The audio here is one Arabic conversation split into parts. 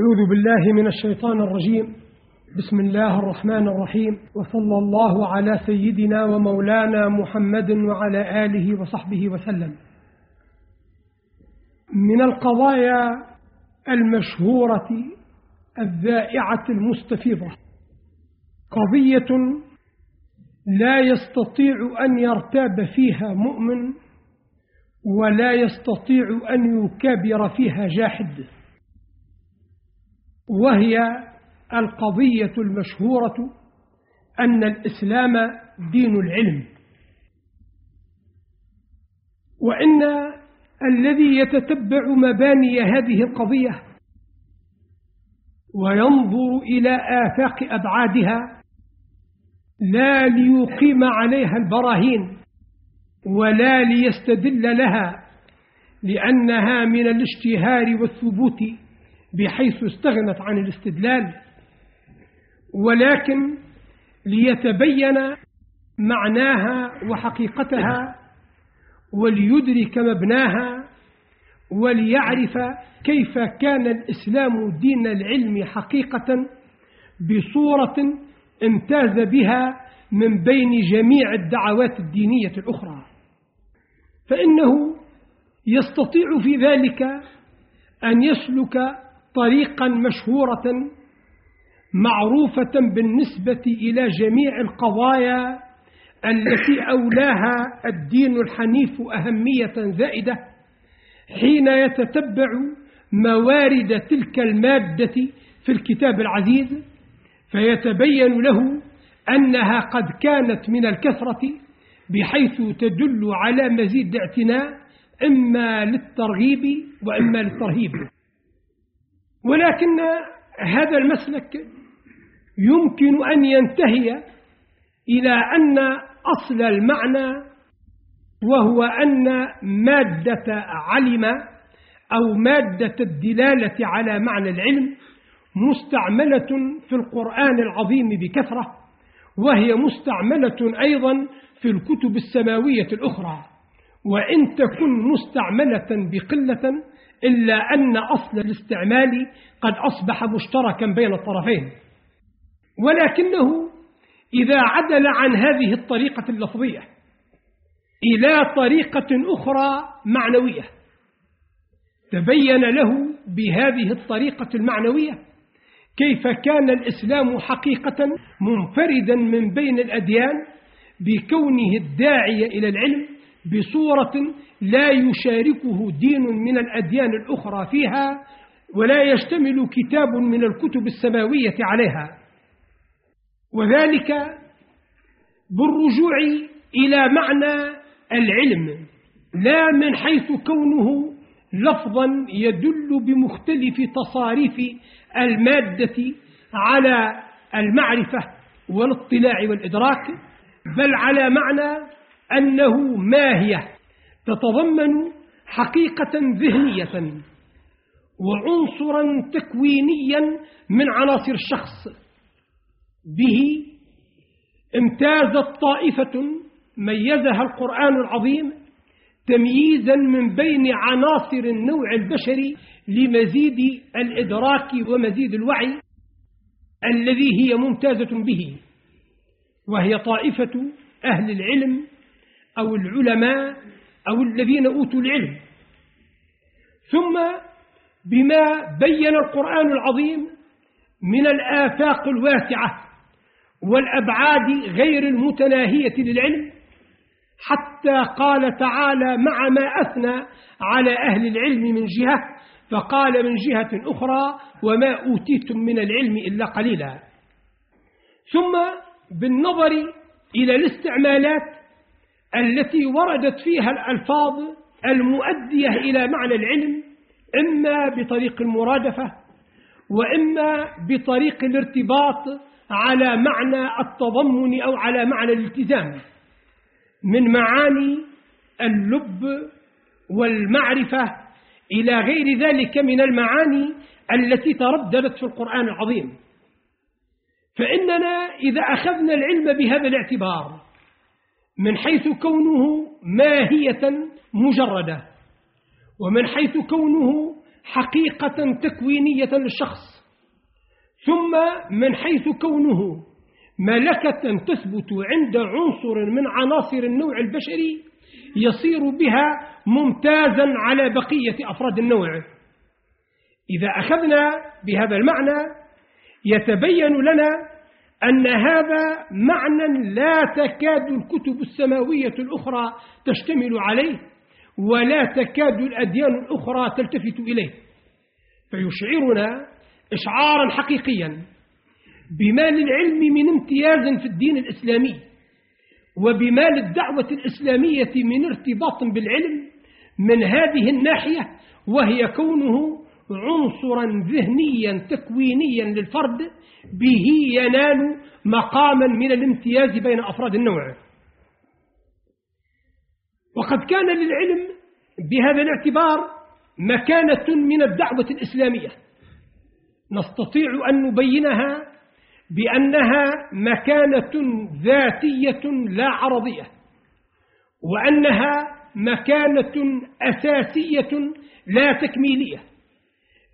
أعوذ بالله من الشيطان الرجيم. بسم الله الرحمن الرحيم. وصلى الله على سيدنا ومولانا محمد وعلى آله وصحبه وسلم. من القضايا المشهورة الذائعة المستفيضة. قضية لا يستطيع أن يرتاب فيها مؤمن ولا يستطيع أن يكابر فيها جاحد. وهي القضية المشهورة أن الإسلام دين العلم. وإن الذي يتتبع مباني هذه القضية وينظر إلى آفاق أبعادها لا ليقيم عليها البراهين ولا ليستدل لها لأنها من الاشتهار والثبوت بحيث استغنت عن الاستدلال ولكن ليتبين معناها وحقيقتها وليدرك مبناها وليعرف كيف كان الإسلام دين العلم حقيقة بصورة امتاز بها من بين جميع الدعوات الدينية الأخرى. فإنه يستطيع في ذلك أن يسلك طريقا مشهورة معروفة بالنسبة إلى جميع القضايا التي أولاها الدين الحنيف أهمية زائدة حين يتتبع موارد تلك المادة في الكتاب العزيز فيتبين له أنها قد كانت من الكثرة بحيث تدل على مزيد اعتناء إما للترغيب وإما للترهيب. ولكن هذا المسلك يمكن أن ينتهي إلى أن أصل المعنى وهو أن مادة علم أو مادة الدلالة على معنى العلم مستعملة في القرآن العظيم بكثرة وهي مستعملة أيضا في الكتب السماوية الأخرى. وإن تكن مستعملة بقلة إلا أن أصل الاستعمال قد أصبح مشتركا بين الطرفين. ولكنه إذا عدل عن هذه الطريقة اللفظية إلى طريقة أخرى معنوية تبين له بهذه الطريقة المعنوية كيف كان الإسلام حقيقة منفردا من بين الأديان بكونه الداعية إلى العلم بصورة لا يشاركه دين من الأديان الأخرى فيها ولا يشتمل كتاب من الكتب السماوية عليها. وذلك بالرجوع إلى معنى العلم لا من حيث كونه لفظا يدل بمختلف تصاريف المادة على المعرفة والاطلاع والإدراك بل على معنى أنه ماهية تتضمن حقيقة ذهنية وعنصرا تكوينيا من عناصر الشخص. به امتازت طائفة ميزها القرآن العظيم تمييزا من بين عناصر النوع البشري لمزيد الإدراك ومزيد الوعي الذي هي ممتازة به وهي طائفة أهل العلم أو العلماء أو الذين أوتوا العلم. ثم بما بين القرآن العظيم من الآفاق الواسعة والأبعاد غير المتناهية للعلم حتى قال تعالى مع ما أثنى على أهل العلم من جهة فقال من جهة أخرى وما أوتيتم من العلم إلا قليلا. ثم بالنظر إلى الاستعمالات التي وردت فيها الألفاظ المؤدية إلى معنى العلم إما بطريق المرادفة وإما بطريق الارتباط على معنى التضمن أو على معنى الالتزام. من معاني اللب والمعرفة إلى غير ذلك من المعاني التي ترددت في القرآن العظيم. فإننا إذا أخذنا العلم بهذا الاعتبار من حيث كونه ماهية مجردة ومن حيث كونه حقيقة تكوينية للشخص ثم من حيث كونه ملكة تثبت عند عنصر من عناصر النوع البشري يصير بها ممتازا على بقية أفراد النوع. إذا أخذنا بهذا المعنى يتبين لنا أن هذا معنى لا تكاد الكتب السماوية الأخرى تشتمل عليه ولا تكاد الأديان الأخرى تلتفت إليه. فيشعرنا إشعارا حقيقيا بما للعلم من امتياز في الدين الإسلامي وبما للدعوة الإسلامية من ارتباط بالعلم من هذه الناحية وهي كونه عنصرا ذهنيا تكوينيا للفرد به ينال مقاما من الامتياز بين أفراد النوع. وقد كان للعلم بهذا الاعتبار مكانة من الدعوة الإسلامية. نستطيع أن نبينها بأنها مكانة ذاتية لا عرضية وأنها مكانة أساسية لا تكميلية.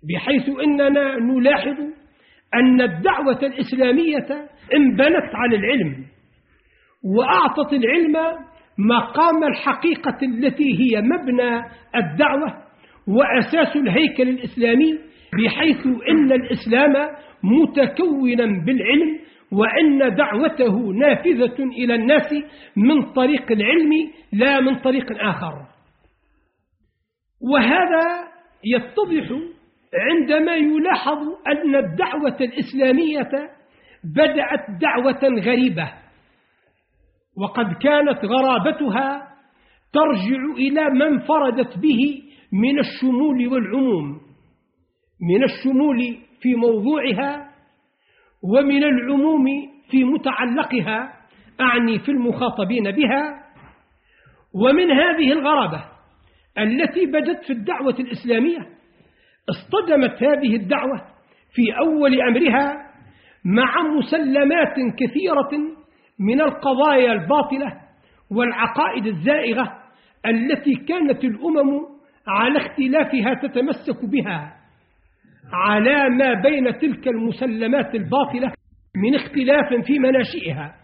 بحيث إننا نلاحظ أن الدعوة الإسلامية انبنت على العلم وأعطت العلم مقام الحقيقة التي هي مبنى الدعوة وأساس الهيكل الإسلامي بحيث إن الإسلام متكونا بالعلم وأن دعوته نافذة إلى الناس من طريق العلم لا من طريق آخر وهذا يتضح عندما يلاحظ أن الدعوة الإسلامية بدأت دعوة غريبة وقد كانت غرابتها ترجع إلى ما انفردت به من الشمول والعموم من الشمول في موضوعها ومن العموم في متعلقها أعني في المخاطبين بها. ومن هذه الغرابة التي بدت في الدعوة الإسلامية اصطدمت هذه الدعوة في أول أمرها مع مسلمات كثيرة من القضايا الباطلة والعقائد الزائغة التي كانت الأمم على اختلافها تتمسك بها على ما بين تلك المسلمات الباطلة من اختلاف في مناشئها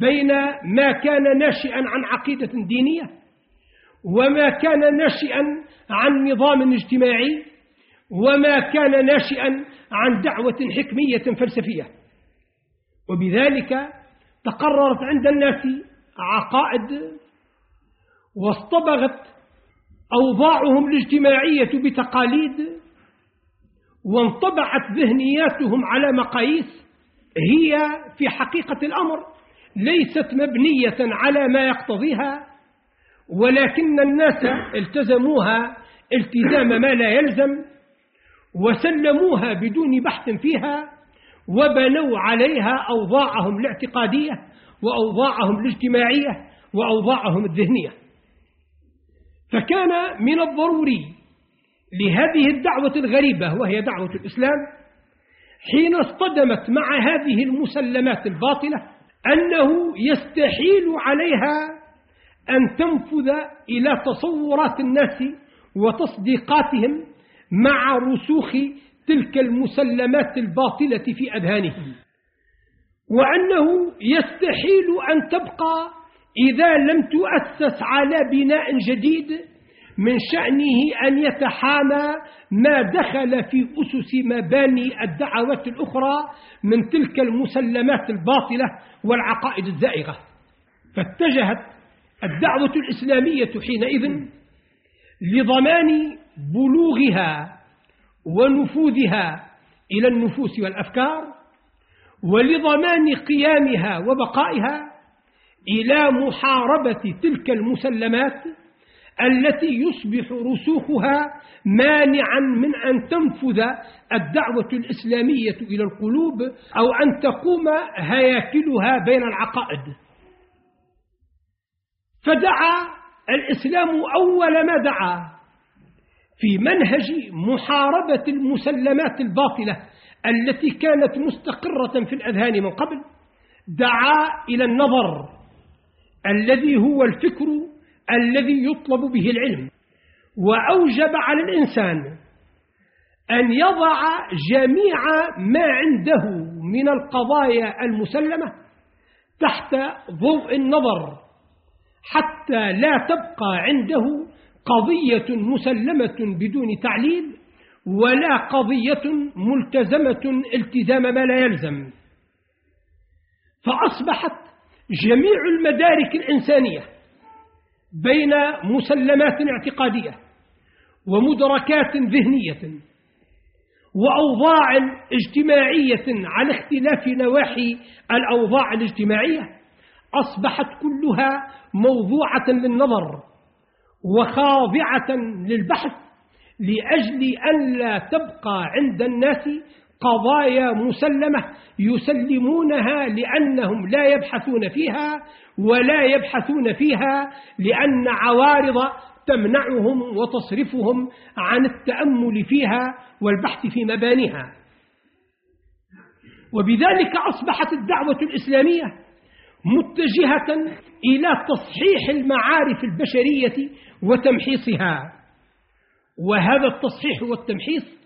بين ما كان ناشئا عن عقيدة دينية وما كان ناشئا عن نظام اجتماعي وما كان ناشئا عن دعوة حكمية فلسفية. وبذلك تقررت عند الناس عقائد واصطبغت أوضاعهم الاجتماعية بتقاليد وانطبعت ذهنياتهم على مقاييس هي في حقيقة الأمر ليست مبنية على ما يقتضيها ولكن الناس التزموها التزام ما لا يلزم وسلموها بدون بحث فيها وبنوا عليها أوضاعهم الاعتقادية وأوضاعهم الاجتماعية وأوضاعهم الذهنية. فكان من الضروري لهذه الدعوة الغريبة وهي دعوة الإسلام حين اصطدمت مع هذه المسلمات الباطلة أنه يستحيل عليها أن تنفذ إلى تصورات الناس وتصديقاتهم مع رسوخ تلك المسلمات الباطلة في أذهانهم. وأنه يستحيل أن تبقى إذا لم تؤسس على بناء جديد من شأنه أن يتحامى ما دخل في أسس مباني الدعوات الأخرى من تلك المسلمات الباطلة والعقائد الزائغة. فاتجهت الدعوة الإسلامية حينئذ لضمان بلوغها ونفوذها إلى النفوس والأفكار ولضمان قيامها وبقائها إلى محاربة تلك المسلمات التي يصبح رسوخها مانعا من أن تنفذ الدعوة الإسلامية إلى القلوب أو أن تقوم هياكلها بين العقائد. فدعا الإسلام أول ما دعا في منهج محاربة المسلمات الباطلة التي كانت مستقرة في الأذهان من قبل دعا إلى النظر الذي هو الفكر الذي يطلب به العلم وأوجب على الإنسان أن يضع جميع ما عنده من القضايا المسلمة تحت ضوء النظر حتى لا تبقى عنده قضية مسلمة بدون تعليل ولا قضية ملتزمة التزام ما لا يلزم. فأصبحت جميع المدارك الإنسانية بين مسلمات اعتقادية ومدركات ذهنية وأوضاع اجتماعية على اختلاف نواحي الأوضاع الاجتماعية أصبحت كلها موضوعة للنظر وخاضعة للبحث لأجل أن لا تبقى عند الناس قضايا مسلمة يسلمونها لأنهم لا يبحثون فيها ولا يبحثون فيها لأن عوارض تمنعهم وتصرفهم عن التأمل فيها والبحث في مبانيها. وبذلك أصبحت الدعوة الإسلامية متجهة إلى تصحيح المعارف البشرية وتمحيصها. وهذا التصحيح والتمحيص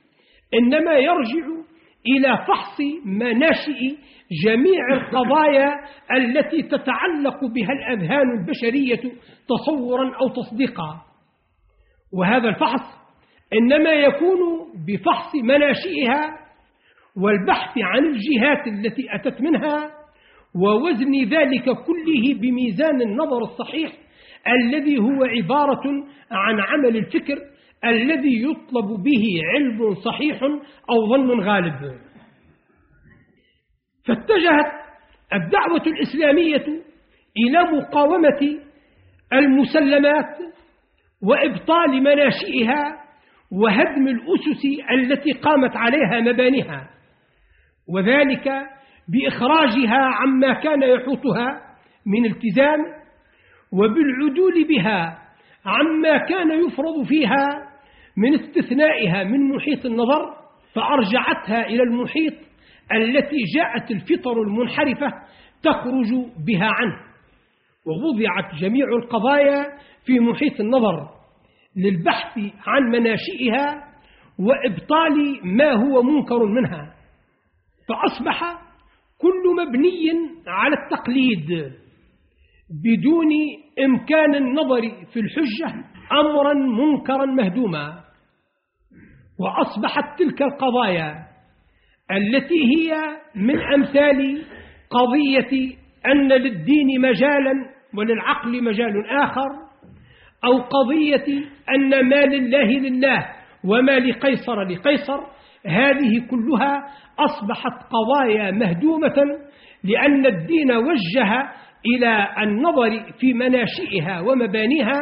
إنما يرجع إلى فحص مناشئ جميع القضايا التي تتعلق بها الأذهان البشرية تصورا أو تصديقا. وهذا الفحص إنما يكون بفحص مناشئها والبحث عن الجهات التي أتت منها ووزن ذلك كله بميزان النظر الصحيح الذي هو عبارة عن عمل الفكر الذي يطلب به علم صحيح أو ظن غالب. فاتجهت الدعوة الإسلامية إلى مقاومة المسلمات وإبطال مناشئها وهدم الأسس التي قامت عليها مبانيها وذلك بإخراجها عما كان يحوطها من التزام وبالعدول بها عما كان يفرض فيها من استثنائها من محيط النظر فأرجعتها إلى المحيط التي جاءت الفطر المنحرفة تخرج بها عنه. ووضعت جميع القضايا في محيط النظر للبحث عن مناشئها وإبطال ما هو منكر منها. فأصبح كل مبني على التقليد بدون إمكان النظر في الحجة أمرا منكرا مهدوما. وأصبحت تلك القضايا التي هي من أمثال قضية أن للدين مجالا وللعقل مجال آخر أو قضية أن ما لله لله وما لقيصر لقيصر هذه كلها أصبحت قضايا مهدومة لأن الدين وجه إلى النظر في مناشئها ومبانيها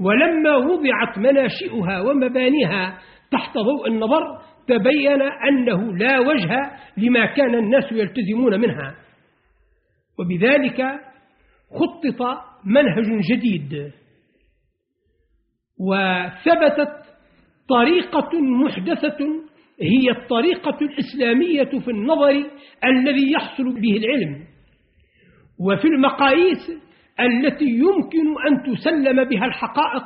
ولما وضعت مناشئها ومبانيها تحت ضوء النظر تبين أنه لا وجه لما كان الناس يلتزمون منها. وبذلك خطط منهج جديد وثبتت طريقة محدثة هي الطريقة الإسلامية في النظر الذي يحصل به العلم وفي المقاييس التي يمكن أن تسلم بها الحقائق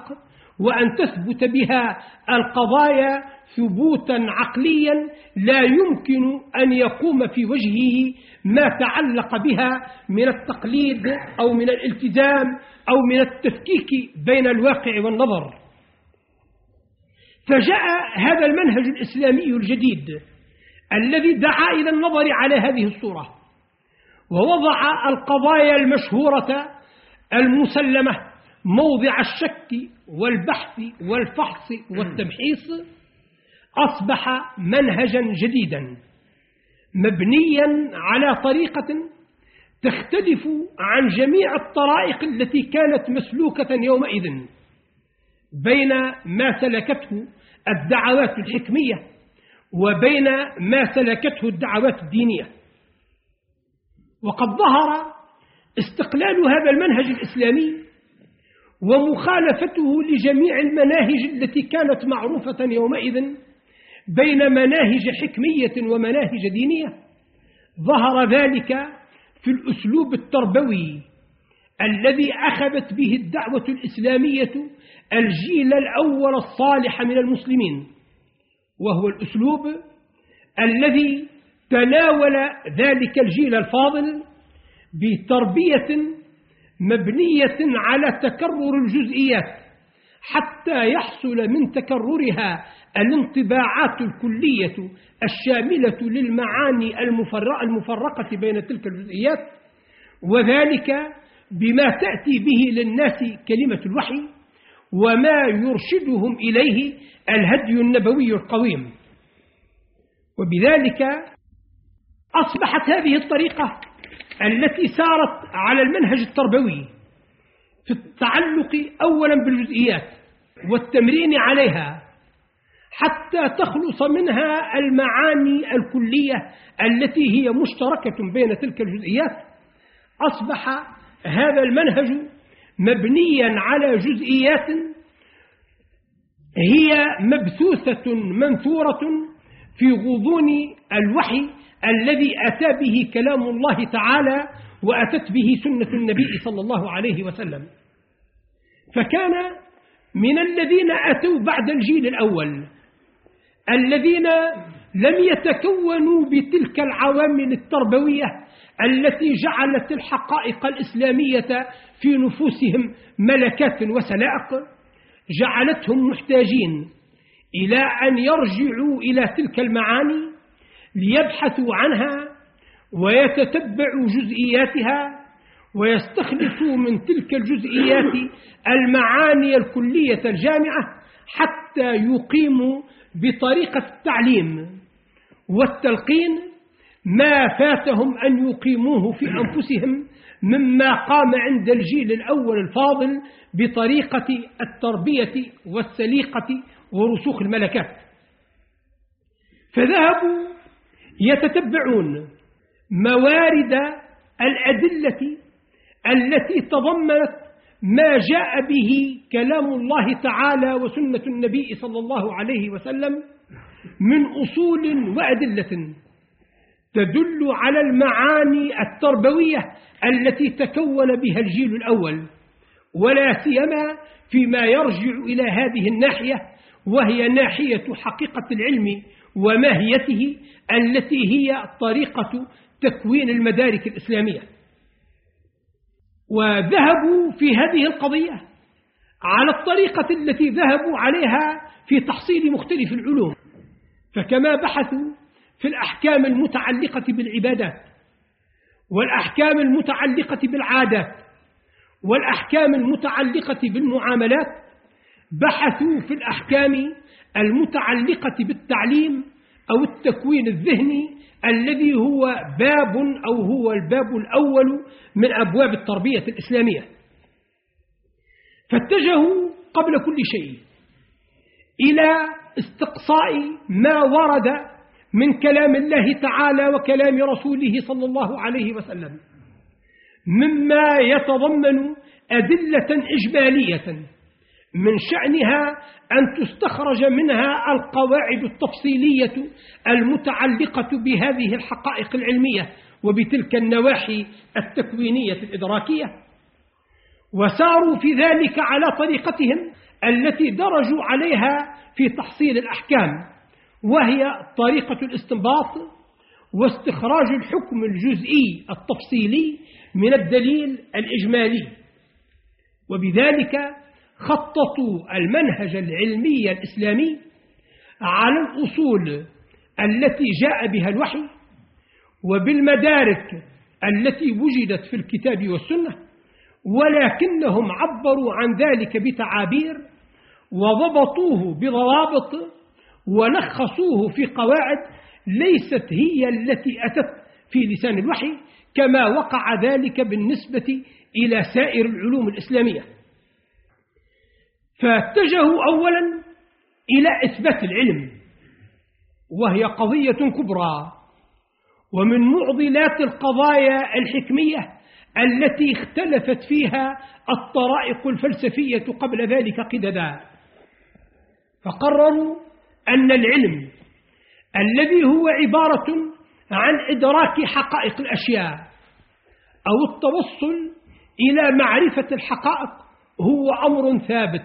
وأن تثبت بها القضايا ثبوتا عقليا لا يمكن أن يقوم في وجهه ما تعلق بها من التقليد أو من الالتزام أو من التفكيك بين الواقع والنظر. فجاء هذا المنهج الإسلامي الجديد الذي دعا إلى النظر على هذه الصورة ووضع القضايا المشهورة المسلمة موضع الشك والبحث والفحص والتمحيص أصبح منهجا جديدا مبنيا على طريقة تختلف عن جميع الطرائق التي كانت مسلوكة يومئذ بين ما سلكته الدعوات الحكمية وبين ما سلكته الدعوات الدينية. وقد ظهر استقلال هذا المنهج الإسلامي ومخالفته لجميع المناهج التي كانت معروفة يومئذ بين مناهج حكمية ومناهج دينية. ظهر ذلك في الأسلوب التربوي الذي أخذت به الدعوة الإسلامية الجيل الأول الصالح من المسلمين وهو الأسلوب الذي تناول ذلك الجيل الفاضل بتربية مبنية على تكرر الجزئيات حتى يحصل من تكررها الانطباعات الكلية الشاملة للمعاني المفرقة بين تلك الجزئيات وذلك بما تأتي به للناس كلمة الوحي وما يرشدهم إليه الهدي النبوي القويم. وبذلك أصبحت هذه الطريقة التي سارت على المنهج التربوي في التعلق أولا بالجزئيات والتمرين عليها حتى تخلص منها المعاني الكلية التي هي مشتركة بين تلك الجزئيات. أصبح هذا المنهج مبنيا على جزئيات هي مبثوثة منثورة في غضون الوحي الذي أتى به كلام الله تعالى وأتت به سنة النبي صلى الله عليه وسلم. فكان من الذين أتوا بعد الجيل الأول الذين لم يتكونوا بتلك العوامل التربوية التي جعلت الحقائق الإسلامية في نفوسهم ملكات وسلائق جعلتهم محتاجين إلى أن يرجعوا إلى تلك المعاني ليبحثوا عنها ويتتبعوا جزئياتها ويستخلصوا من تلك الجزئيات المعاني الكلية الجامعة حتى يقيموا بطريقة التعليم والتلقين ما فاتهم أن يقيموه في أنفسهم مما قام عند الجيل الأول الفاضل بطريقة التربية والسليقة ورسوخ الملكات. فذهبوا يتتبعون موارد الأدلة التي تضمنت ما جاء به كلام الله تعالى وسنة النبي صلى الله عليه وسلم من أصول وأدلة. تدل على المعاني التربوية التي تكون بها الجيل الأول ولا سيما فيما يرجع إلى هذه الناحية وهي ناحية حقيقة العلم وماهيته التي هي طريقة تكوين المدارك الإسلامية. وذهبوا في هذه القضية على الطريقة التي ذهبوا عليها في تحصيل مختلف العلوم. فكما بحثوا في الأحكام المتعلقة بالعبادات والأحكام المتعلقة بالعادات والأحكام المتعلقة بالمعاملات بحثوا في الأحكام المتعلقة بالتعليم أو التكوين الذهني الذي هو باب أو هو الباب الأول من أبواب التربية الإسلامية. فاتجهوا قبل كل شيء إلى استقصاء ما ورد من كلام الله تعالى وكلام رسوله صلى الله عليه وسلم. مما يتضمن أدلة إجمالية من شأنها أن تستخرج منها القواعد التفصيلية المتعلقة بهذه الحقائق العلمية وبتلك النواحي التكوينية الإدراكية. وساروا في ذلك على طريقتهم التي درجوا عليها في تحصيل الأحكام. وهي طريقة الاستنباط واستخراج الحكم الجزئي التفصيلي من الدليل الإجمالي. وبذلك خططوا المنهج العلمي الإسلامي على الأصول التي جاء بها الوحي وبالمدارك التي وجدت في الكتاب والسنة ولكنهم عبروا عن ذلك بتعابير وضبطوه بضوابط ولخصوه في قواعد ليست هي التي أتت في لسان الوحي كما وقع ذلك بالنسبة إلى سائر العلوم الإسلامية. فاتجهوا أولا إلى إثبات العلم وهي قضية كبرى. ومن معضلات القضايا الحكمية التي اختلفت فيها الطرائق الفلسفية قبل ذلك قددا فقرروا أن العلم الذي هو عبارة عن إدراك حقائق الأشياء أو التوصل إلى معرفة الحقائق هو أمر ثابت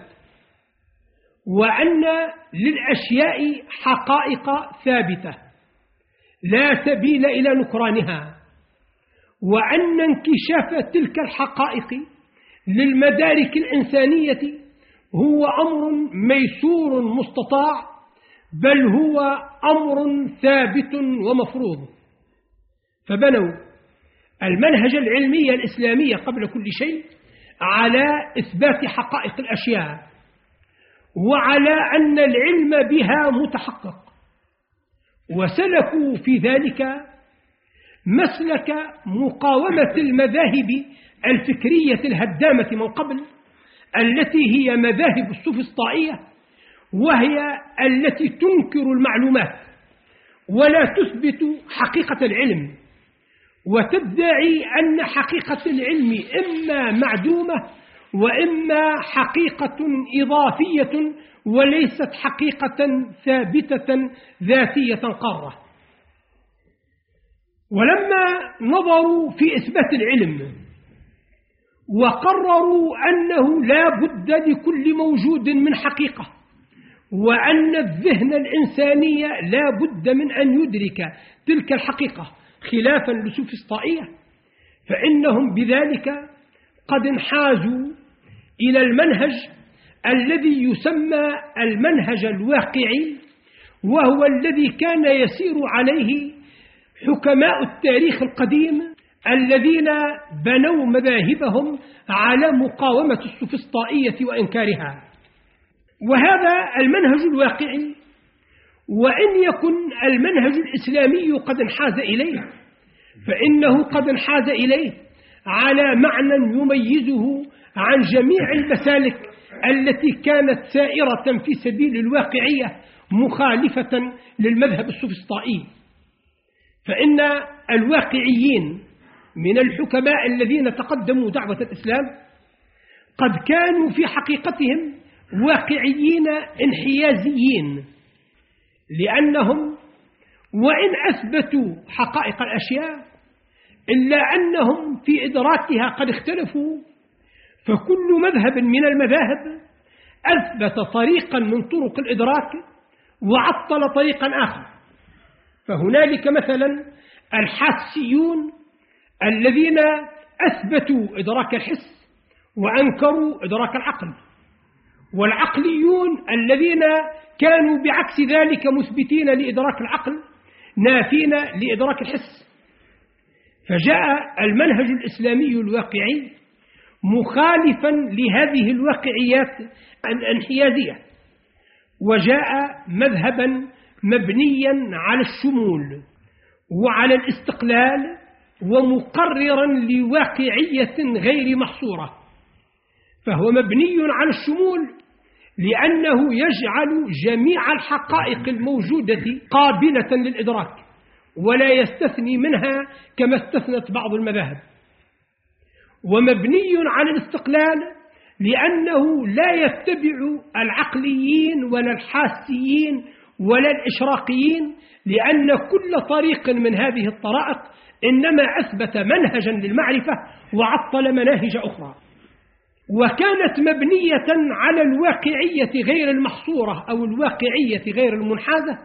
وأن للأشياء حقائق ثابتة لا سبيل إلى نكرانها وأن انكشاف تلك الحقائق للمدارك الإنسانية هو أمر ميسور مستطاع بل هو أمر ثابت ومفروض. فبنوا المنهج العلمي الإسلامي قبل كل شيء على إثبات حقائق الأشياء وعلى أن العلم بها متحقق. وسلكوا في ذلك مسلك مقاومة المذاهب الفكرية الهدامة من قبل التي هي مذاهب السفسطائية وهي التي تنكر المعلومات ولا تثبت حقيقة العلم وتدعي أن حقيقة العلم إما معدومة وإما حقيقة إضافية وليست حقيقة ثابتة ذاتية قارة. ولما نظروا في إثبات العلم وقرروا أنه لا بد لكل موجود من حقيقة وأن الذهن الإنساني لا بد من أن يدرك تلك الحقيقة خلافا لسوفسطائية فإنهم بذلك قد انحازوا إلى المنهج الذي يسمى المنهج الواقعي وهو الذي كان يسير عليه حكماء التاريخ القديم الذين بنوا مذاهبهم على مقاومة السفسطائية وإنكارها. وهذا المنهج الواقعي وإن يكن المنهج الإسلامي قد انحاز إليه فإنه قد انحاز إليه على معنى يميزه عن جميع المسالك التي كانت سائرة في سبيل الواقعية مخالفة للمذهب السفسطائي فإن الواقعيين من الحكماء الذين تقدموا دعوة الإسلام قد كانوا في حقيقتهم واقعيين انحيازيين. لأنهم وإن أثبتوا حقائق الأشياء إلا أنهم في إدراكها قد اختلفوا فكل مذهب من المذاهب أثبت طريقا من طرق الإدراك وعطل طريقا آخر. فهنالك مثلا الحاسيون الذين أثبتوا إدراك الحس وأنكروا إدراك العقل. والعقليون الذين كانوا بعكس ذلك مثبتين لإدراك العقل نافين لإدراك الحس. فجاء المنهج الإسلامي الواقعي مخالفا لهذه الواقعيات الانحيازية وجاء مذهبا مبنيا على الشمول وعلى الاستقلال ومقررا لواقعية غير محصورة فهو مبني على الشمول لأنه يجعل جميع الحقائق الموجودة قابلة للإدراك ولا يستثني منها كما استثنت بعض المذاهب. ومبني على الاستقلال لأنه لا يتبع العقليين ولا الحاسيين ولا الإشراقيين لأن كل طريق من هذه الطرائق إنما أثبت منهجا للمعرفة وعطل مناهج أخرى. وكانت مبنية على الواقعية غير المحصورة أو الواقعية غير المنحازة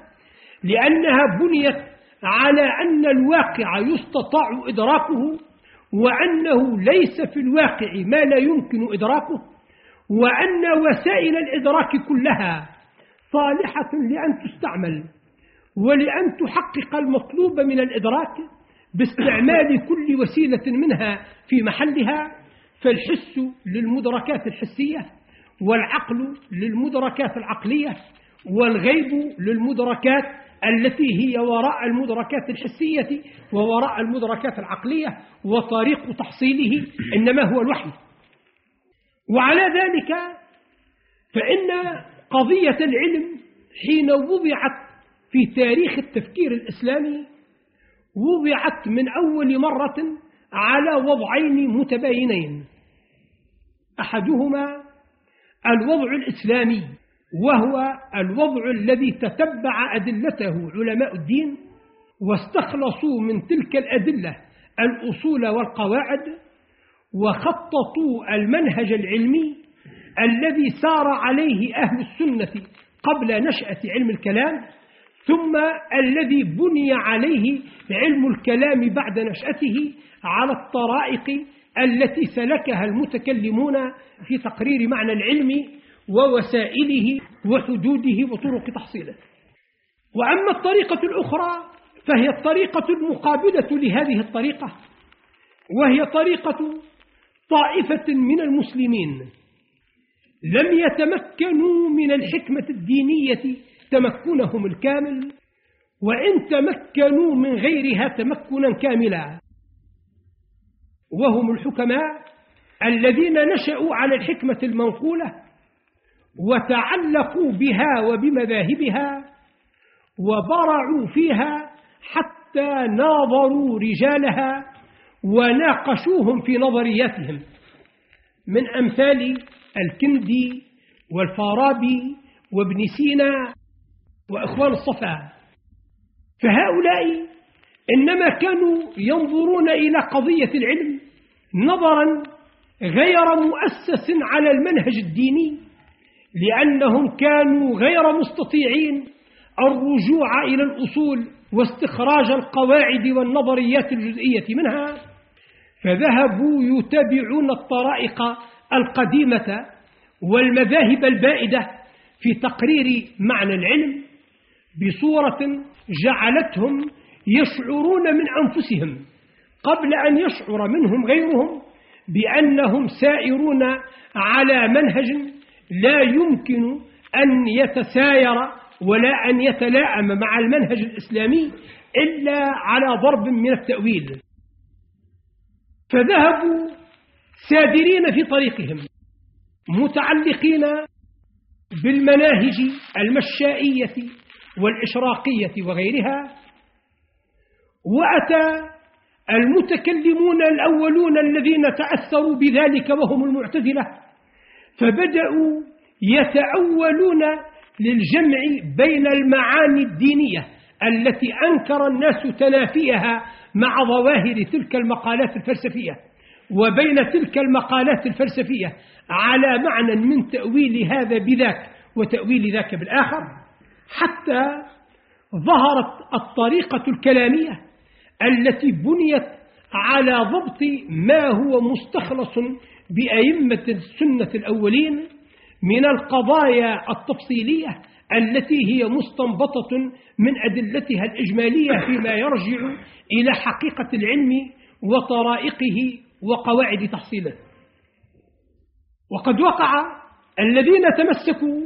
لأنها بنيت على أن الواقع يستطاع إدراكه وأنه ليس في الواقع ما لا يمكن إدراكه وأن وسائل الإدراك كلها صالحة لأن تستعمل ولأن تحقق المطلوب من الإدراك باستعمال كل وسيلة منها في محلها فالحس للمدركات الحسية والعقل للمدركات العقلية والغيب للمدركات التي هي وراء المدركات الحسية ووراء المدركات العقلية وطريق تحصيله إنما هو الوحي. وعلى ذلك فإن قضية العلم حين وضعت في تاريخ التفكير الإسلامي وضعت من أول مرة على وضعين متباينين. أحدهما الوضع الإسلامي وهو الوضع الذي تتبع أدلته علماء الدين واستخلصوا من تلك الأدلة الأصول والقواعد وخططوا المنهج العلمي الذي سار عليه أهل السنة قبل نشأة علم الكلام ثم الذي بني عليه علم الكلام بعد نشأته على الطرائق التي سلكها المتكلمون في تقرير معنى العلم ووسائله وحدوده وطرق تحصيله. وأما الطريقة الأخرى فهي الطريقة المقابلة لهذه الطريقة وهي طريقة طائفة من المسلمين لم يتمكنوا من الحكمة الدينية تمكنهم الكامل وإن تمكنوا من غيرها تمكنا كاملا. وهم الحكماء الذين نشأوا على الحكمة المنقولة وتعلقوا بها وبمذاهبها وبرعوا فيها حتى ناظروا رجالها وناقشوهم في نظرياتهم. من أمثال الكندي والفارابي وابن سينا وإخوان الصفا. فهؤلاء إنما كانوا ينظرون إلى قضية العلم نظرا غير مؤسس على المنهج الديني لأنهم كانوا غير مستطيعين الرجوع إلى الأصول واستخراج القواعد والنظريات الجزئية منها فذهبوا يتبعون الطرائق القديمة والمذاهب البائدة في تقرير معنى العلم بصورة جعلتهم يشعرون من أنفسهم. قبل أن يشعر منهم غيرهم بأنهم سائرون على منهج لا يمكن أن يتساير ولا أن يتلاءم مع المنهج الإسلامي إلا على ضرب من التأويل. فذهبوا سادرين في طريقهم متعلقين بالمناهج المشائية والإشراقية وغيرها وأتى المتكلمون الأولون الذين تأثروا بذلك وهم المعتزلة فبدأوا يتأولون للجمع بين المعاني الدينية التي أنكر الناس تنافيها مع ظواهر تلك المقالات الفلسفية وبين تلك المقالات الفلسفية على معنى من تأويل هذا بذاك وتأويل ذاك بالآخر حتى ظهرت الطريقة الكلامية التي بنيت على ضبط ما هو مستخلص بأئمة السنة الأولين من القضايا التفصيلية التي هي مستنبطة من أدلتها الإجمالية فيما يرجع إلى حقيقة العلم وطرائقه وقواعد تحصيله. وقد وقع الذين تمسكوا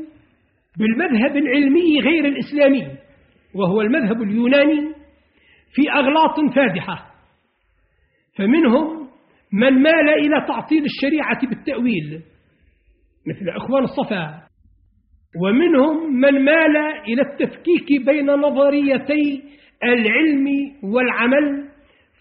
بالمذهب العلمي غير الإسلامي وهو المذهب اليوناني في أغلاط فادحة. فمنهم من مال إلى تعطيل الشريعة بالتأويل مثل أخوان الصفا. ومنهم من مال إلى التفكيك بين نظريتي العلم والعمل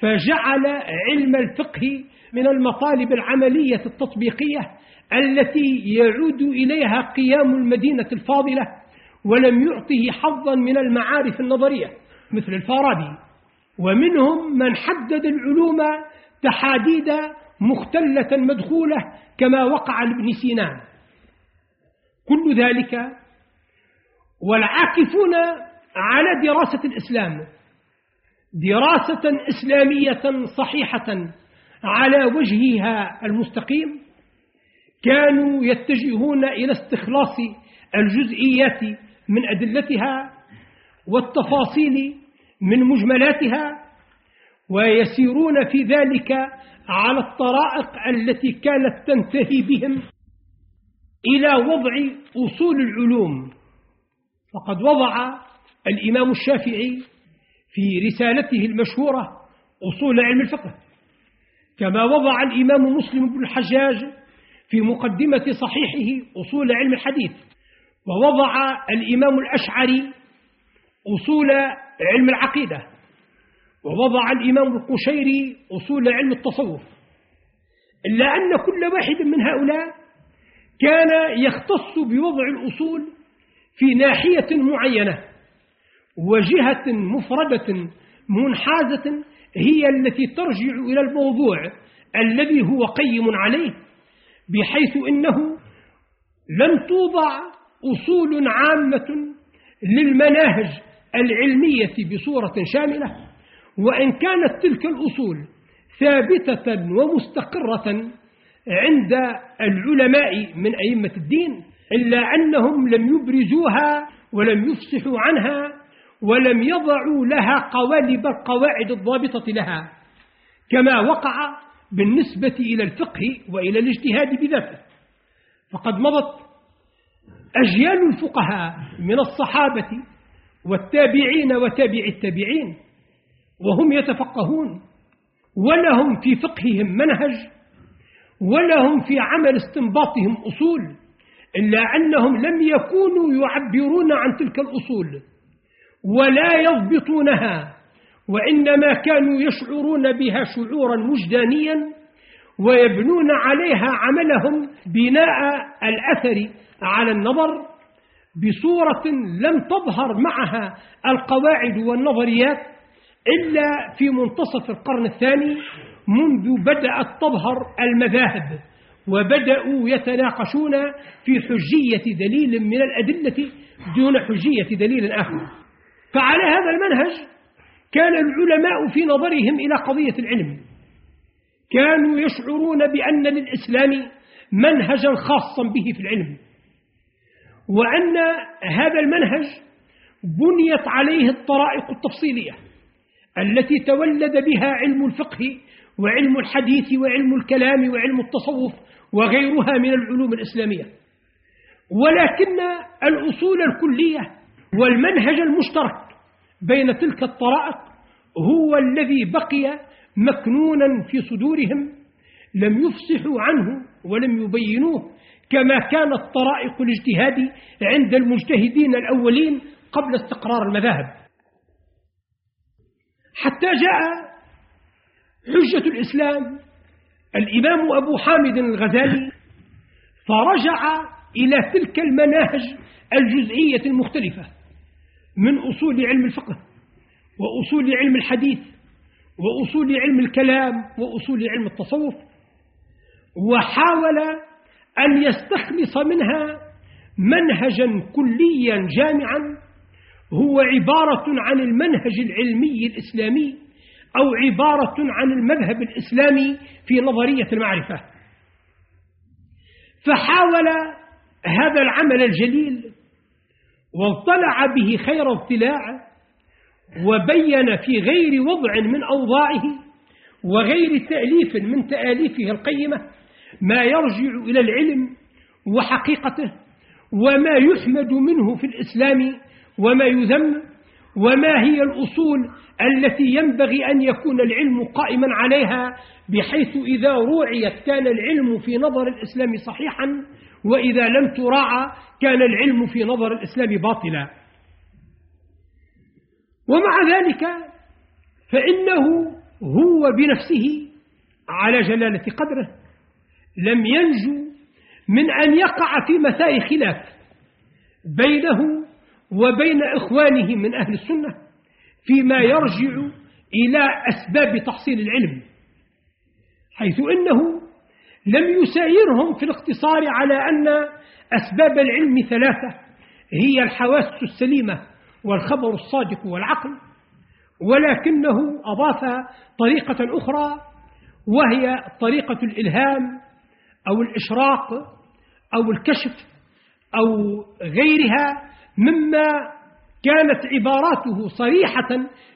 فجعل علم الفقه من المطالب العملية التطبيقية التي يعود إليها قيام المدينة الفاضلة ولم يعطه حظا من المعارف النظرية مثل الفارابي. ومنهم من حدد العلوم تحاديد مختلة مدخولة كما وقع لابن سينا كل ذلك والعاكفون على دراسة الإسلام دراسة إسلامية صحيحة على وجهها المستقيم كانوا يتجهون إلى استخلاص الجزئيات من أدلتها والتفاصيل من مجملاتها ويسيرون في ذلك على الطرائق التي كانت تنتهي بهم إلى وضع أصول العلوم. فقد وضع الإمام الشافعي في رسالته المشهورة أصول علم الفقه كما وضع الإمام مسلم بن الحجاج في مقدمة صحيحه أصول علم الحديث ووضع الإمام الأشعري أصول علم العقيدة ووضع الإمام القشيري أصول علم التصوف. إلا أن كل واحد من هؤلاء كان يختص بوضع الأصول في ناحية معينة وجهة مفردة منحازة هي التي ترجع إلى الموضوع الذي هو قيم عليه بحيث إنه لم توضع أصول عامة للمناهج العلمية بصورة شاملة وإن كانت تلك الأصول ثابتة ومستقرة عند العلماء من أئمة الدين إلا أنهم لم يبرزوها ولم يفصحوا عنها ولم يضعوا لها قوالب القواعد الضابطة لها كما وقع بالنسبة إلى الفقه وإلى الاجتهاد بذاته. فقد مضت أجيال الفقهاء من الصحابة والتابعين وتابع التابعين وهم يتفقهون ولهم في فقههم منهج ولهم في عمل استنباطهم أصول إلا أنهم لم يكونوا يعبرون عن تلك الأصول ولا يضبطونها وإنما كانوا يشعرون بها شعورا وجدانيا ويبنون عليها عملهم بناء الأثر على النظر بصورة لم تظهر معها القواعد والنظريات إلا في منتصف القرن الثاني منذ بدأت تظهر المذاهب وبدأوا يتناقشون في حجية دليل من الأدلة دون حجية دليل آخر. فعلى هذا المنهج كان العلماء في نظرهم إلى قضية العلم. كانوا يشعرون بأن للإسلام منهجا خاصا به في العلم. وأن هذا المنهج بنيت عليه الطرائق التفصيلية التي تولد بها علم الفقه وعلم الحديث وعلم الكلام وعلم التصوف وغيرها من العلوم الإسلامية. ولكن الأصول الكلية والمنهج المشترك بين تلك الطرائق هو الذي بقي مكنونا في صدورهم لم يفصحوا عنه ولم يبينوه. كما كانت طرائق الاجتهاد عند المجتهدين الأولين قبل استقرار المذاهب. حتى جاء حجة الإسلام الإمام أبو حامد الغزالي فرجع إلى تلك المناهج الجزئية المختلفة من أصول علم الفقه وأصول علم الحديث وأصول علم الكلام وأصول علم التصوف وحاول أن يستخلص منها منهجا كليا جامعا هو عبارة عن المنهج العلمي الإسلامي أو عبارة عن المذهب الإسلامي في نظرية المعرفة. فحاول هذا العمل الجليل واطلع به خير اطلاع وبين في غير وضع من أوضاعه وغير تأليف من تآليفه القيمة ما يرجع إلى العلم وحقيقته وما يحمد منه في الإسلام وما يذم وما هي الأصول التي ينبغي أن يكون العلم قائما عليها بحيث إذا روعيت كان العلم في نظر الإسلام صحيحا وإذا لم تراعى كان العلم في نظر الإسلام باطلا. ومع ذلك فإنه هو بنفسه على جلالة قدره. لم ينجو من أن يقع في مساء خلاف بينه وبين إخوانه من أهل السنة فيما يرجع إلى أسباب تحصيل العلم حيث إنه لم يسايرهم في الاقتصار على أن أسباب العلم ثلاثة هي الحواس السليمة والخبر الصادق والعقل ولكنه أضاف طريقة أخرى وهي طريقة الإلهام أو الإشراق أو الكشف أو غيرها مما كانت عباراته صريحة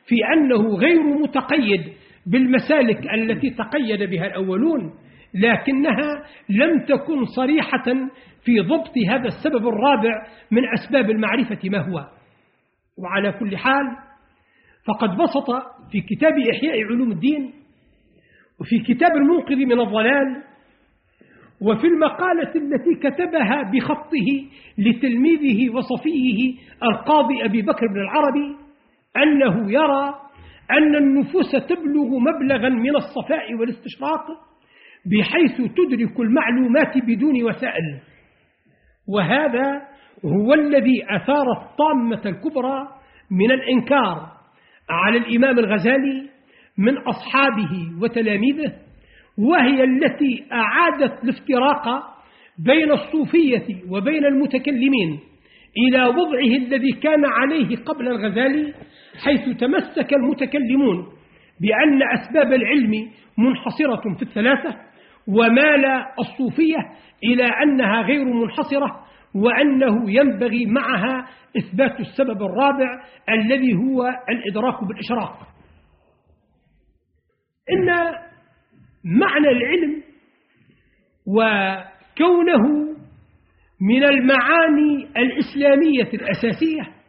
في أنه غير متقيد بالمسالك التي تقيد بها الأولون لكنها لم تكن صريحة في ضبط هذا السبب الرابع من أسباب المعرفة ما هو. وعلى كل حال فقد بسط في كتاب إحياء علوم الدين وفي كتاب المنقذ من الضلال وفي المقالة التي كتبها بخطه لتلميذه وصفيه القاضي أبي بكر بن العربي أنه يرى أن النفوس تبلغ مبلغا من الصفاء والاستشراق بحيث تدرك المعلومات بدون وسائل. وهذا هو الذي أثار الطامة الكبرى من الإنكار على الإمام الغزالي من أصحابه وتلاميذه وهي التي أعادت الافتراق بين الصوفية وبين المتكلمين إلى وضعه الذي كان عليه قبل الغزالي حيث تمسك المتكلمون بأن أسباب العلم منحصرة في الثلاثة ومال الصوفية إلى أنها غير منحصرة وأنه ينبغي معها إثبات السبب الرابع الذي هو الإدراك بالإشراق. إن معنى العلم وكونه من المعاني الإسلامية الأساسية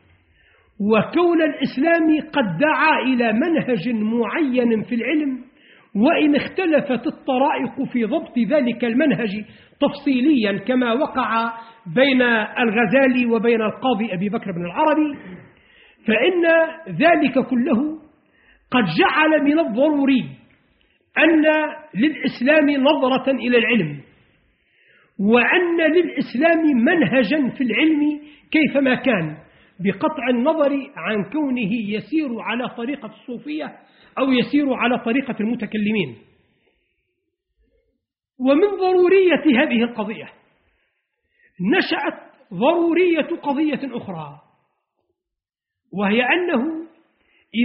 وكون الإسلام قد دعا إلى منهج معين في العلم وإن اختلفت الطرائق في ضبط ذلك المنهج تفصيليا كما وقع بين الغزالي وبين القاضي أبي بكر بن العربي فإن ذلك كله قد جعل من الضروري أن للإسلام نظرة إلى العلم وأن للإسلام منهجا في العلم كيفما كان بقطع النظر عن كونه يسير على طريقة الصوفية أو يسير على طريقة المتكلمين. ومن ضرورية هذه القضية نشأت ضرورية قضية أخرى وهي أنه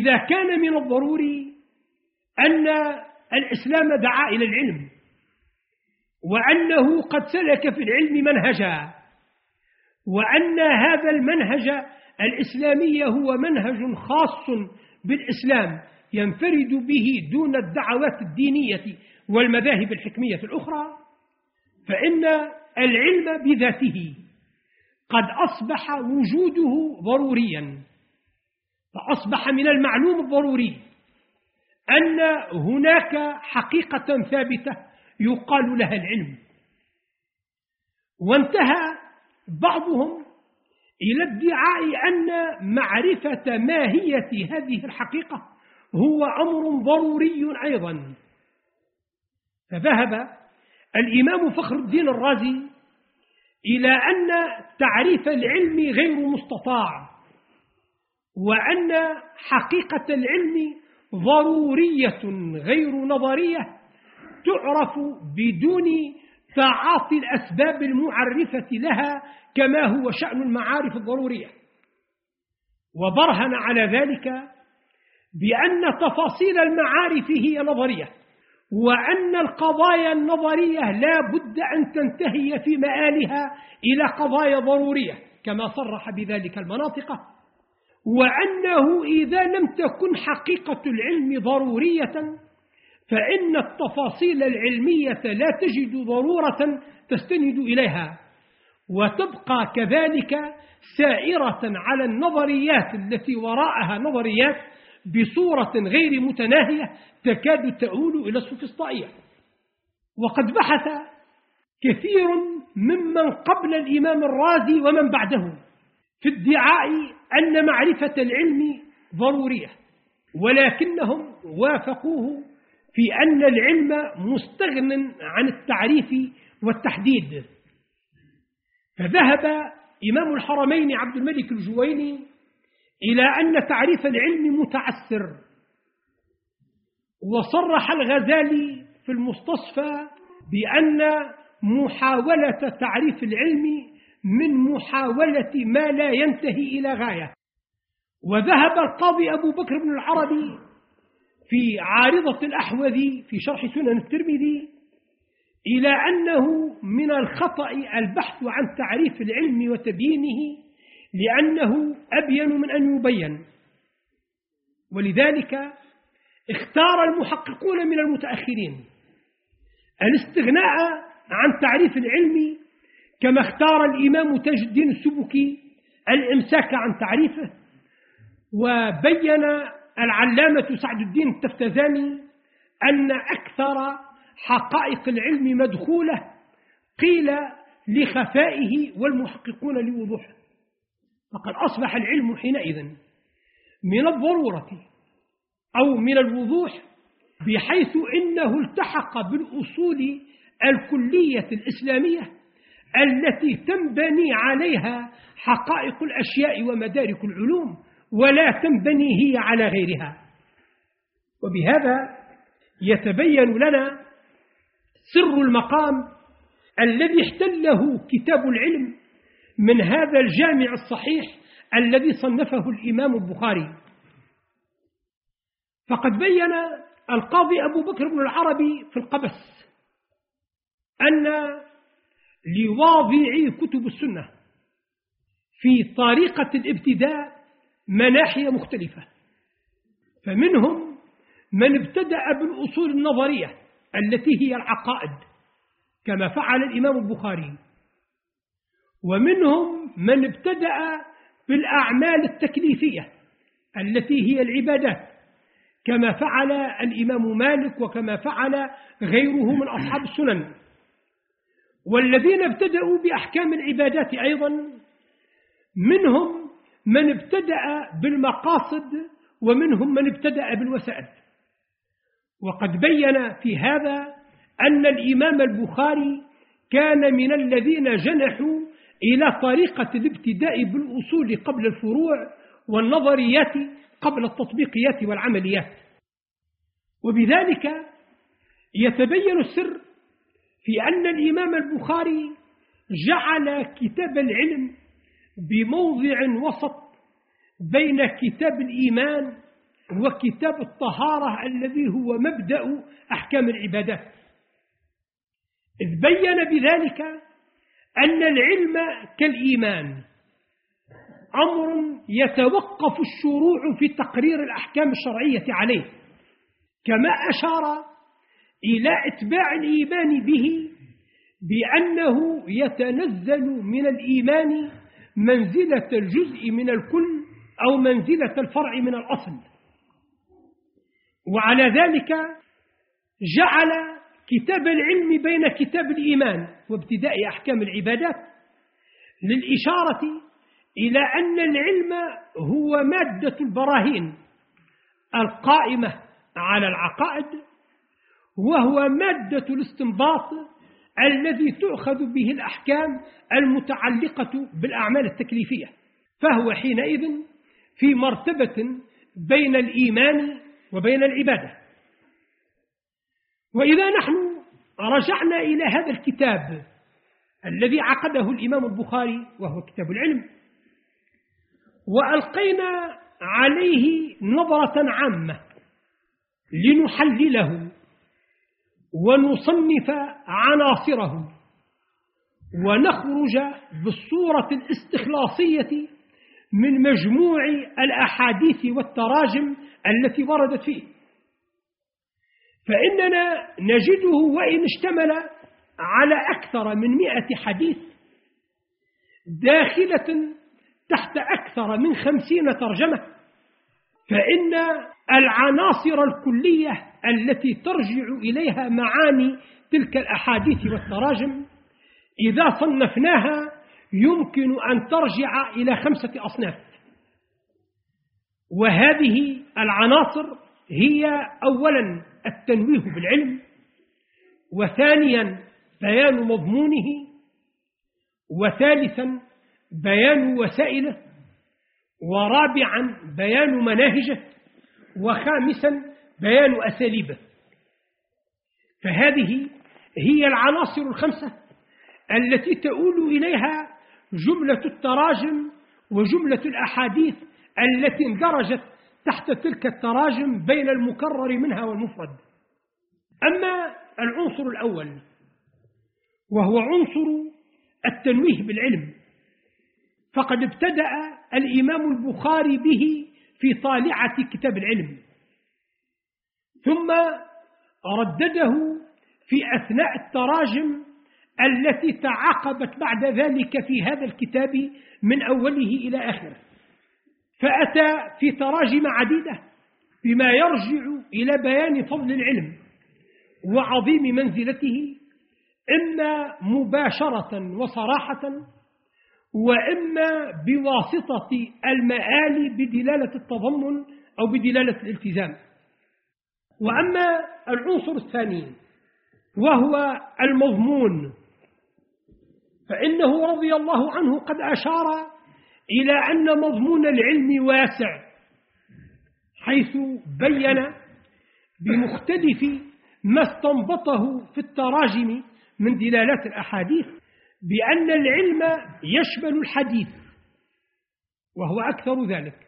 إذا كان من الضروري أن الإسلام دعا إلى العلم وأنه قد سلك في العلم منهجا وأن هذا المنهج الإسلامي هو منهج خاص بالإسلام ينفرد به دون الدعوات الدينية والمذاهب الحكمية الأخرى فإن العلم بذاته قد أصبح وجوده ضروريا فأصبح من المعلوم الضروري. أن هناك حقيقة ثابتة يقال لها العلم. وانتهى بعضهم إلى ادعاء أن معرفة ماهية هذه الحقيقة هو أمر ضروري أيضا. فذهب الإمام فخر الدين الرازي إلى أن تعريف العلم غير مستطاع وأن حقيقة العلم ضرورية غير نظرية تعرف بدون تعاطي الأسباب المعرفة لها كما هو شأن المعارف الضرورية. وبرهن على ذلك بأن تفاصيل المعارف هي نظرية وأن القضايا النظرية لا بد أن تنتهي في مآلها إلى قضايا ضرورية كما صرح بذلك المناطق. وأنه إذا لم تكن حقيقة العلم ضرورية فإن التفاصيل العلمية لا تجد ضرورة تستند إليها وتبقى كذلك سائرة على النظريات التي وراءها نظريات بصورة غير متناهية تكاد تؤول إلى السفسطائية وقد بحث كثير ممن قبل الإمام الرازي ومن بعده. في ادعاء أن معرفة العلم ضرورية ولكنهم وافقوه في أن العلم مستغن عن التعريف والتحديد. فذهب إمام الحرمين عبد الملك الجويني إلى أن تعريف العلم متعسر وصرح الغزالي في المستصفى بأن محاولة تعريف العلم من محاولة ما لا ينتهي إلى غاية. وذهب القاضي أبو بكر بن العربي في عارضة الأحوذي في شرح سنن الترمذي إلى أنه من الخطأ البحث عن تعريف العلم وتبيينه لأنه أبين من أن يبين. ولذلك اختار المحققون من المتأخرين الاستغناء عن تعريف العلم كما اختار الإمام تاج الدين السبكي الإمساك عن تعريفه وبين العلامة سعد الدين التفتزاني أن أكثر حقائق العلم مدخولة قيل لخفائه والمحققون لوضوحه. فقد أصبح العلم حينئذ من الضرورة أو من الوضوح بحيث إنه التحق بالأصول الكلية الإسلامية التي تنبني عليها حقائق الأشياء ومدارك العلوم ولا تنبني هي على غيرها. وبهذا يتبين لنا سر المقام الذي احتله كتاب العلم من هذا الجامع الصحيح الذي صنفه الإمام البخاري. فقد بين القاضي أبو بكر بن العربي في القبس أن لواضعي كتب السنة في طريقة الابتداء مناحي مختلفة. فمنهم من ابتدأ بالأصول النظرية التي هي العقائد كما فعل الإمام البخاري. ومنهم من ابتدأ بالأعمال التكليفية التي هي العبادات كما فعل الإمام مالك وكما فعل غيره من أصحاب السنن. والذين ابتدأوا بأحكام العبادات أيضا منهم من ابتدأ بالمقاصد ومنهم من ابتدأ بالوسائل وقد بين في هذا أن الإمام البخاري كان من الذين جنحوا إلى طريقة الابتداء بالأصول قبل الفروع والنظريات قبل التطبيقيات والعمليات. وبذلك يتبين السر في أن الإمام البخاري جعل كتاب العلم بموضع وسط بين كتاب الإيمان وكتاب الطهارة الذي هو مبدأ أحكام العبادات. إذ بين بذلك أن العلم كالإيمان. أمر يتوقف الشروع في تقرير الأحكام الشرعية عليه. كما أشار إلى إتباع الإيمان به بأنه يتنزل من الإيمان منزلة الجزء من الكل أو منزلة الفرع من الأصل. وعلى ذلك جعل كتاب العلم بين كتاب الإيمان وابتداء أحكام العبادات للإشارة إلى أن العلم هو مادة البراهين القائمة على العقائد وهو مادة الاستنباط الذي تؤخذ به الأحكام المتعلقة بالأعمال التكليفية فهو حينئذ في مرتبة بين الإيمان وبين العبادة. وإذا نحن رجعنا إلى هذا الكتاب الذي عقده الإمام البخاري وهو كتاب العلم وألقينا عليه نظرة عامة لنحلله ونصنف عناصره ونخرج بالصورة الاستخلاصية من مجموع الأحاديث والتراجم التي وردت فيه. فإننا نجده وإن اشتمل على أكثر من مئة حديث داخلة تحت أكثر من خمسين ترجمة فإن العناصر الكلية التي ترجع إليها معاني تلك الأحاديث والتراجم. إذا صنفناها يمكن أن ترجع إلى خمسة أصناف. وهذه العناصر هي أولا التنويه بالعلم وثانيا بيان مضمونه وثالثا بيان وسائله ورابعا بيان مناهجه وخامسا بيان أساليبه فهذه هي العناصر الخمسة التي تؤول إليها جملة التراجم وجملة الأحاديث التي اندرجت تحت تلك التراجم بين المكرر منها والمفرد. أما العنصر الأول وهو عنصر التنويه بالعلم فقد ابتدأ الإمام البخاري به في طالعة كتاب العلم. ثم ردده في أثناء التراجم التي تعاقبت بعد ذلك في هذا الكتاب من أوله إلى آخره. فأتى في تراجم عديدة بما يرجع إلى بيان فضل العلم وعظيم منزلته إما مباشرة وصراحة وإما بواسطة المآل بدلالة التضمن أو بدلالة الالتزام. وأما العنصر الثاني وهو المضمون فإنه رضي الله عنه قد أشار إلى أن مضمون العلم واسع حيث بين بمختلف ما استنبطه في التراجم من دلالات الأحاديث بأن العلم يشمل الحديث وهو أكثر ذلك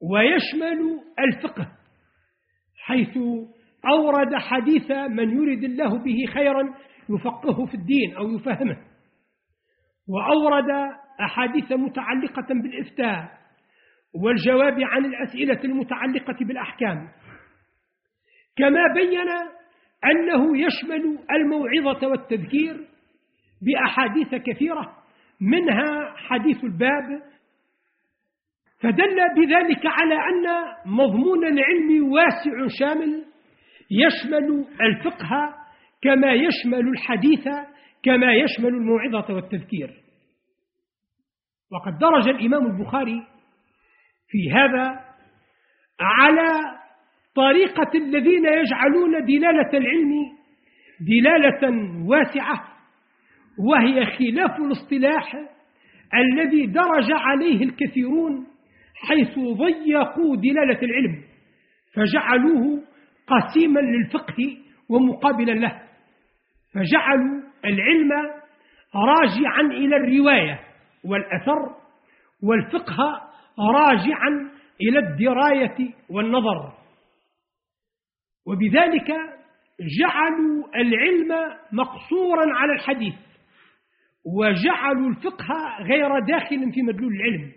ويشمل الفقه. حيث أورد حديث من يرد الله به خيرا يفقهه في الدين أو يفهمه. وأورد أحاديث متعلقة بالإفتاء والجواب عن الأسئلة المتعلقة بالأحكام. كما بين أنه يشمل الموعظة والتذكير بأحاديث كثيرة منها حديث الباب فدل بذلك على أن مضمون العلم واسع شامل يشمل الفقه كما يشمل الحديث كما يشمل الموعظة والتذكير. وقد درج الإمام البخاري في هذا على طريقة الذين يجعلون دلالة العلم دلالة واسعة وهي خلاف الاصطلاح الذي درج عليه الكثيرون حيث ضيقوا دلالة العلم فجعلوه قسيما للفقه ومقابلا له فجعلوا العلم راجعا إلى الرواية والأثر والفقه راجعا إلى الدراية والنظر. وبذلك جعلوا العلم مقصورا على الحديث وجعلوا الفقه غير داخل في مدلول العلم.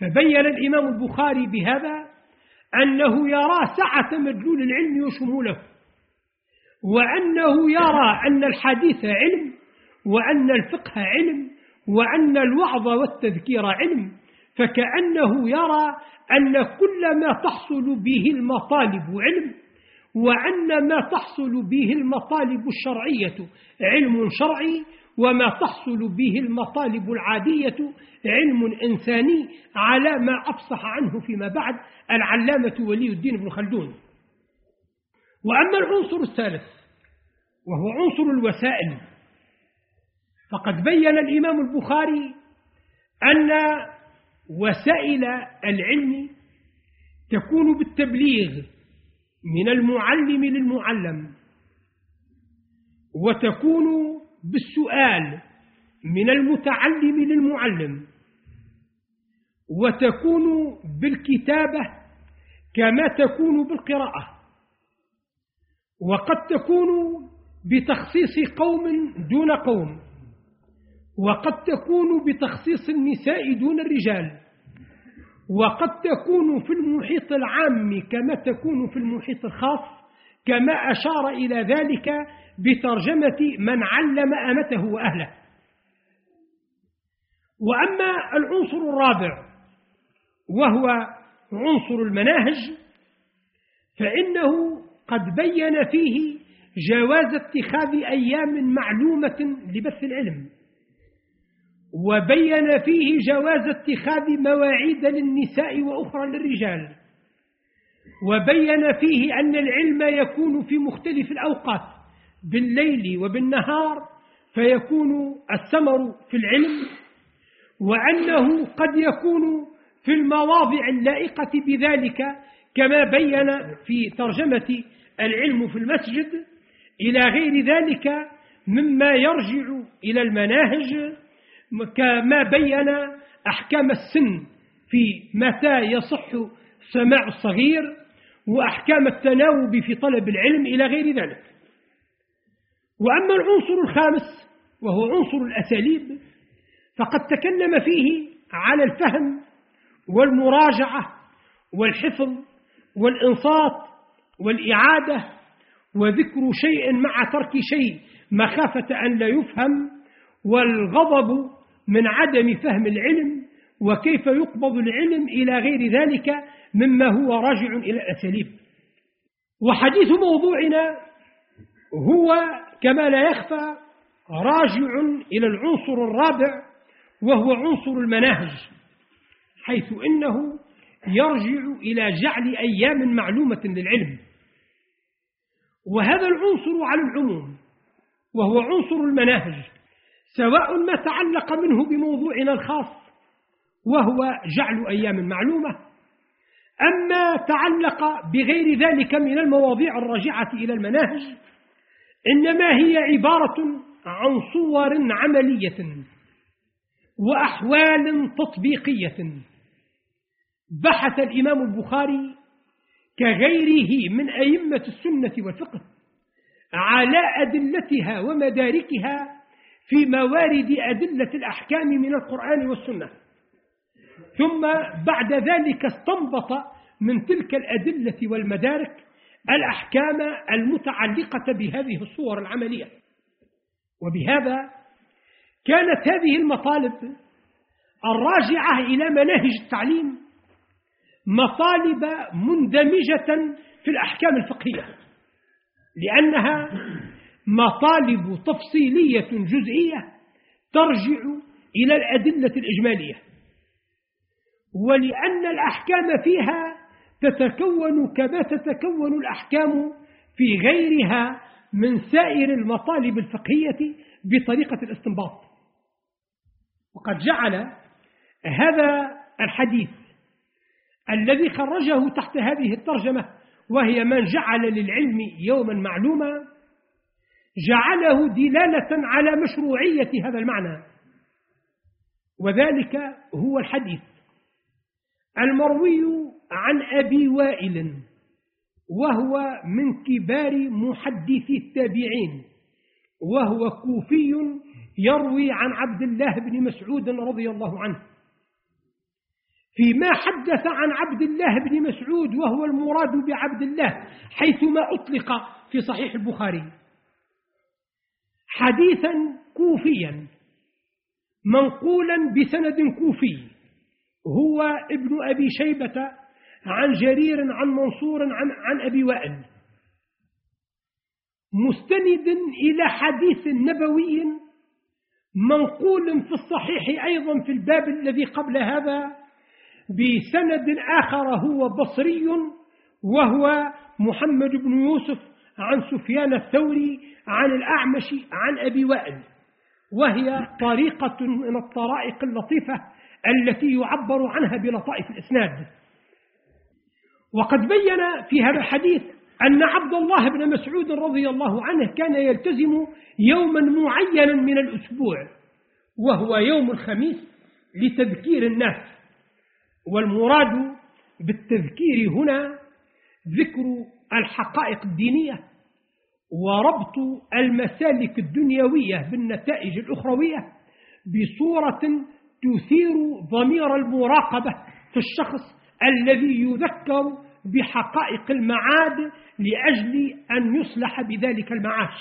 فبين الإمام البخاري بهذا أنه يرى سعة مدلول العلم وشموله وأنه يرى أن الحديث علم وأن الفقه علم وأن الوعظ والتذكير علم فكأنه يرى أن كل ما تحصل به المطالب علم وأن ما تحصل به المطالب الشرعية علم شرعي وما تحصل به المطالب العادية علم إنساني على ما أفصح عنه فيما بعد العلامة ولي الدين بن خلدون. وأما العنصر الثالث وهو عنصر الوسائل فقد بين الإمام البخاري أن وسائل العلم تكون بالتبليغ من المعلم للمعلم وتكون بالسؤال من المتعلم للمعلم وتكون بالكتابة كما تكون بالقراءة وقد تكون بتخصيص قوم دون قوم وقد تكون بتخصيص النساء دون الرجال وقد تكون في المحيط العام كما تكون في المحيط الخاص كما أشار إلى ذلك بترجمة من علم أمته وأهله. وأما العنصر الرابع وهو عنصر المناهج فإنه قد بين فيه جواز اتخاذ أيام معلومة لبث العلم وبين فيه جواز اتخاذ مواعيد للنساء وأخرى للرجال وبين فيه أن العلم يكون في مختلف الأوقات. بالليل وبالنهار فيكون الثمر في العلم وأنه قد يكون في المواضع اللائقة بذلك كما بين في ترجمة العلم في المسجد إلى غير ذلك مما يرجع إلى المناهج كما بين أحكام السن في متى يصح سماع الصغير وأحكام التناوب في طلب العلم إلى غير ذلك. وأما العنصر الخامس وهو عنصر الأساليب فقد تكلم فيه على الفهم والمراجعة والحفظ والإنصات والإعادة وذكر شيء مع ترك شيء مخافة أن لا يفهم والغضب من عدم فهم العلم وكيف يقبض العلم إلى غير ذلك مما هو راجع إلى الأساليب. وحديث موضوعنا هو كما لا يخفى راجع إلى العنصر الرابع وهو عنصر المناهج حيث إنه يرجع إلى جعل أيام معلومة للعلم. وهذا العنصر على العموم وهو عنصر المناهج سواء ما تعلق منه بموضوعنا الخاص وهو جعل أيام معلومة. أما تعلق بغير ذلك من المواضيع الراجعة إلى المناهج إنما هي عبارة عن صور عملية وأحوال تطبيقية. بحث الإمام البخاري كغيره من أئمة السنة والفقه على أدلتها ومداركها في موارد أدلة الأحكام من القرآن والسنة. ثم بعد ذلك استنبط من تلك الأدلة والمدارك الأحكام المتعلقة بهذه الصور العملية. وبهذا كانت هذه المطالب الراجعة إلى مناهج التعليم مطالب مندمجة في الأحكام الفقهية لأنها مطالب تفصيلية جزئية ترجع إلى الأدلة الإجمالية. ولأن الأحكام فيها تتكون كما تتكون الأحكام في غيرها من سائر المطالب الفقهية بطريقة الاستنباط. وقد جعل هذا الحديث الذي خرجه تحت هذه الترجمة وهي من جعل للعلم يوما معلوما جعله دلالة على مشروعية هذا المعنى. وذلك هو الحديث. المروي عن أبي وائل وهو من كبار محدثي التابعين وهو كوفي يروي عن عبد الله بن مسعود رضي الله عنه. فيما حدث عن عبد الله بن مسعود وهو المراد بعبد الله حيثما أطلق في صحيح البخاري. حديثا كوفيا منقولا بسند كوفي هو ابن أبي شيبة عن جرير عن منصور عن, عن أبي وائل. مستند إلى حديث نبوي منقول في الصحيح أيضا في الباب الذي قبل هذا بسند آخر هو بصري وهو محمد بن يوسف عن سفيان الثوري عن الأعمش عن أبي وائل. وهي طريقة من الطرائق اللطيفة التي يعبر عنها بلطائف الإسناد. وقد بين في هذا الحديث أن عبد الله بن مسعود رضي الله عنه كان يلتزم يوما معينا من الأسبوع وهو يوم الخميس لتذكير الناس. والمراد بالتذكير هنا ذكر الحقائق الدينية وربط المسالك الدنيوية بالنتائج الأخروية بصورة تثير ضمير المراقبة في الشخص الذي يذكر بحقائق المعاد لأجل أن يصلح بذلك المعاش.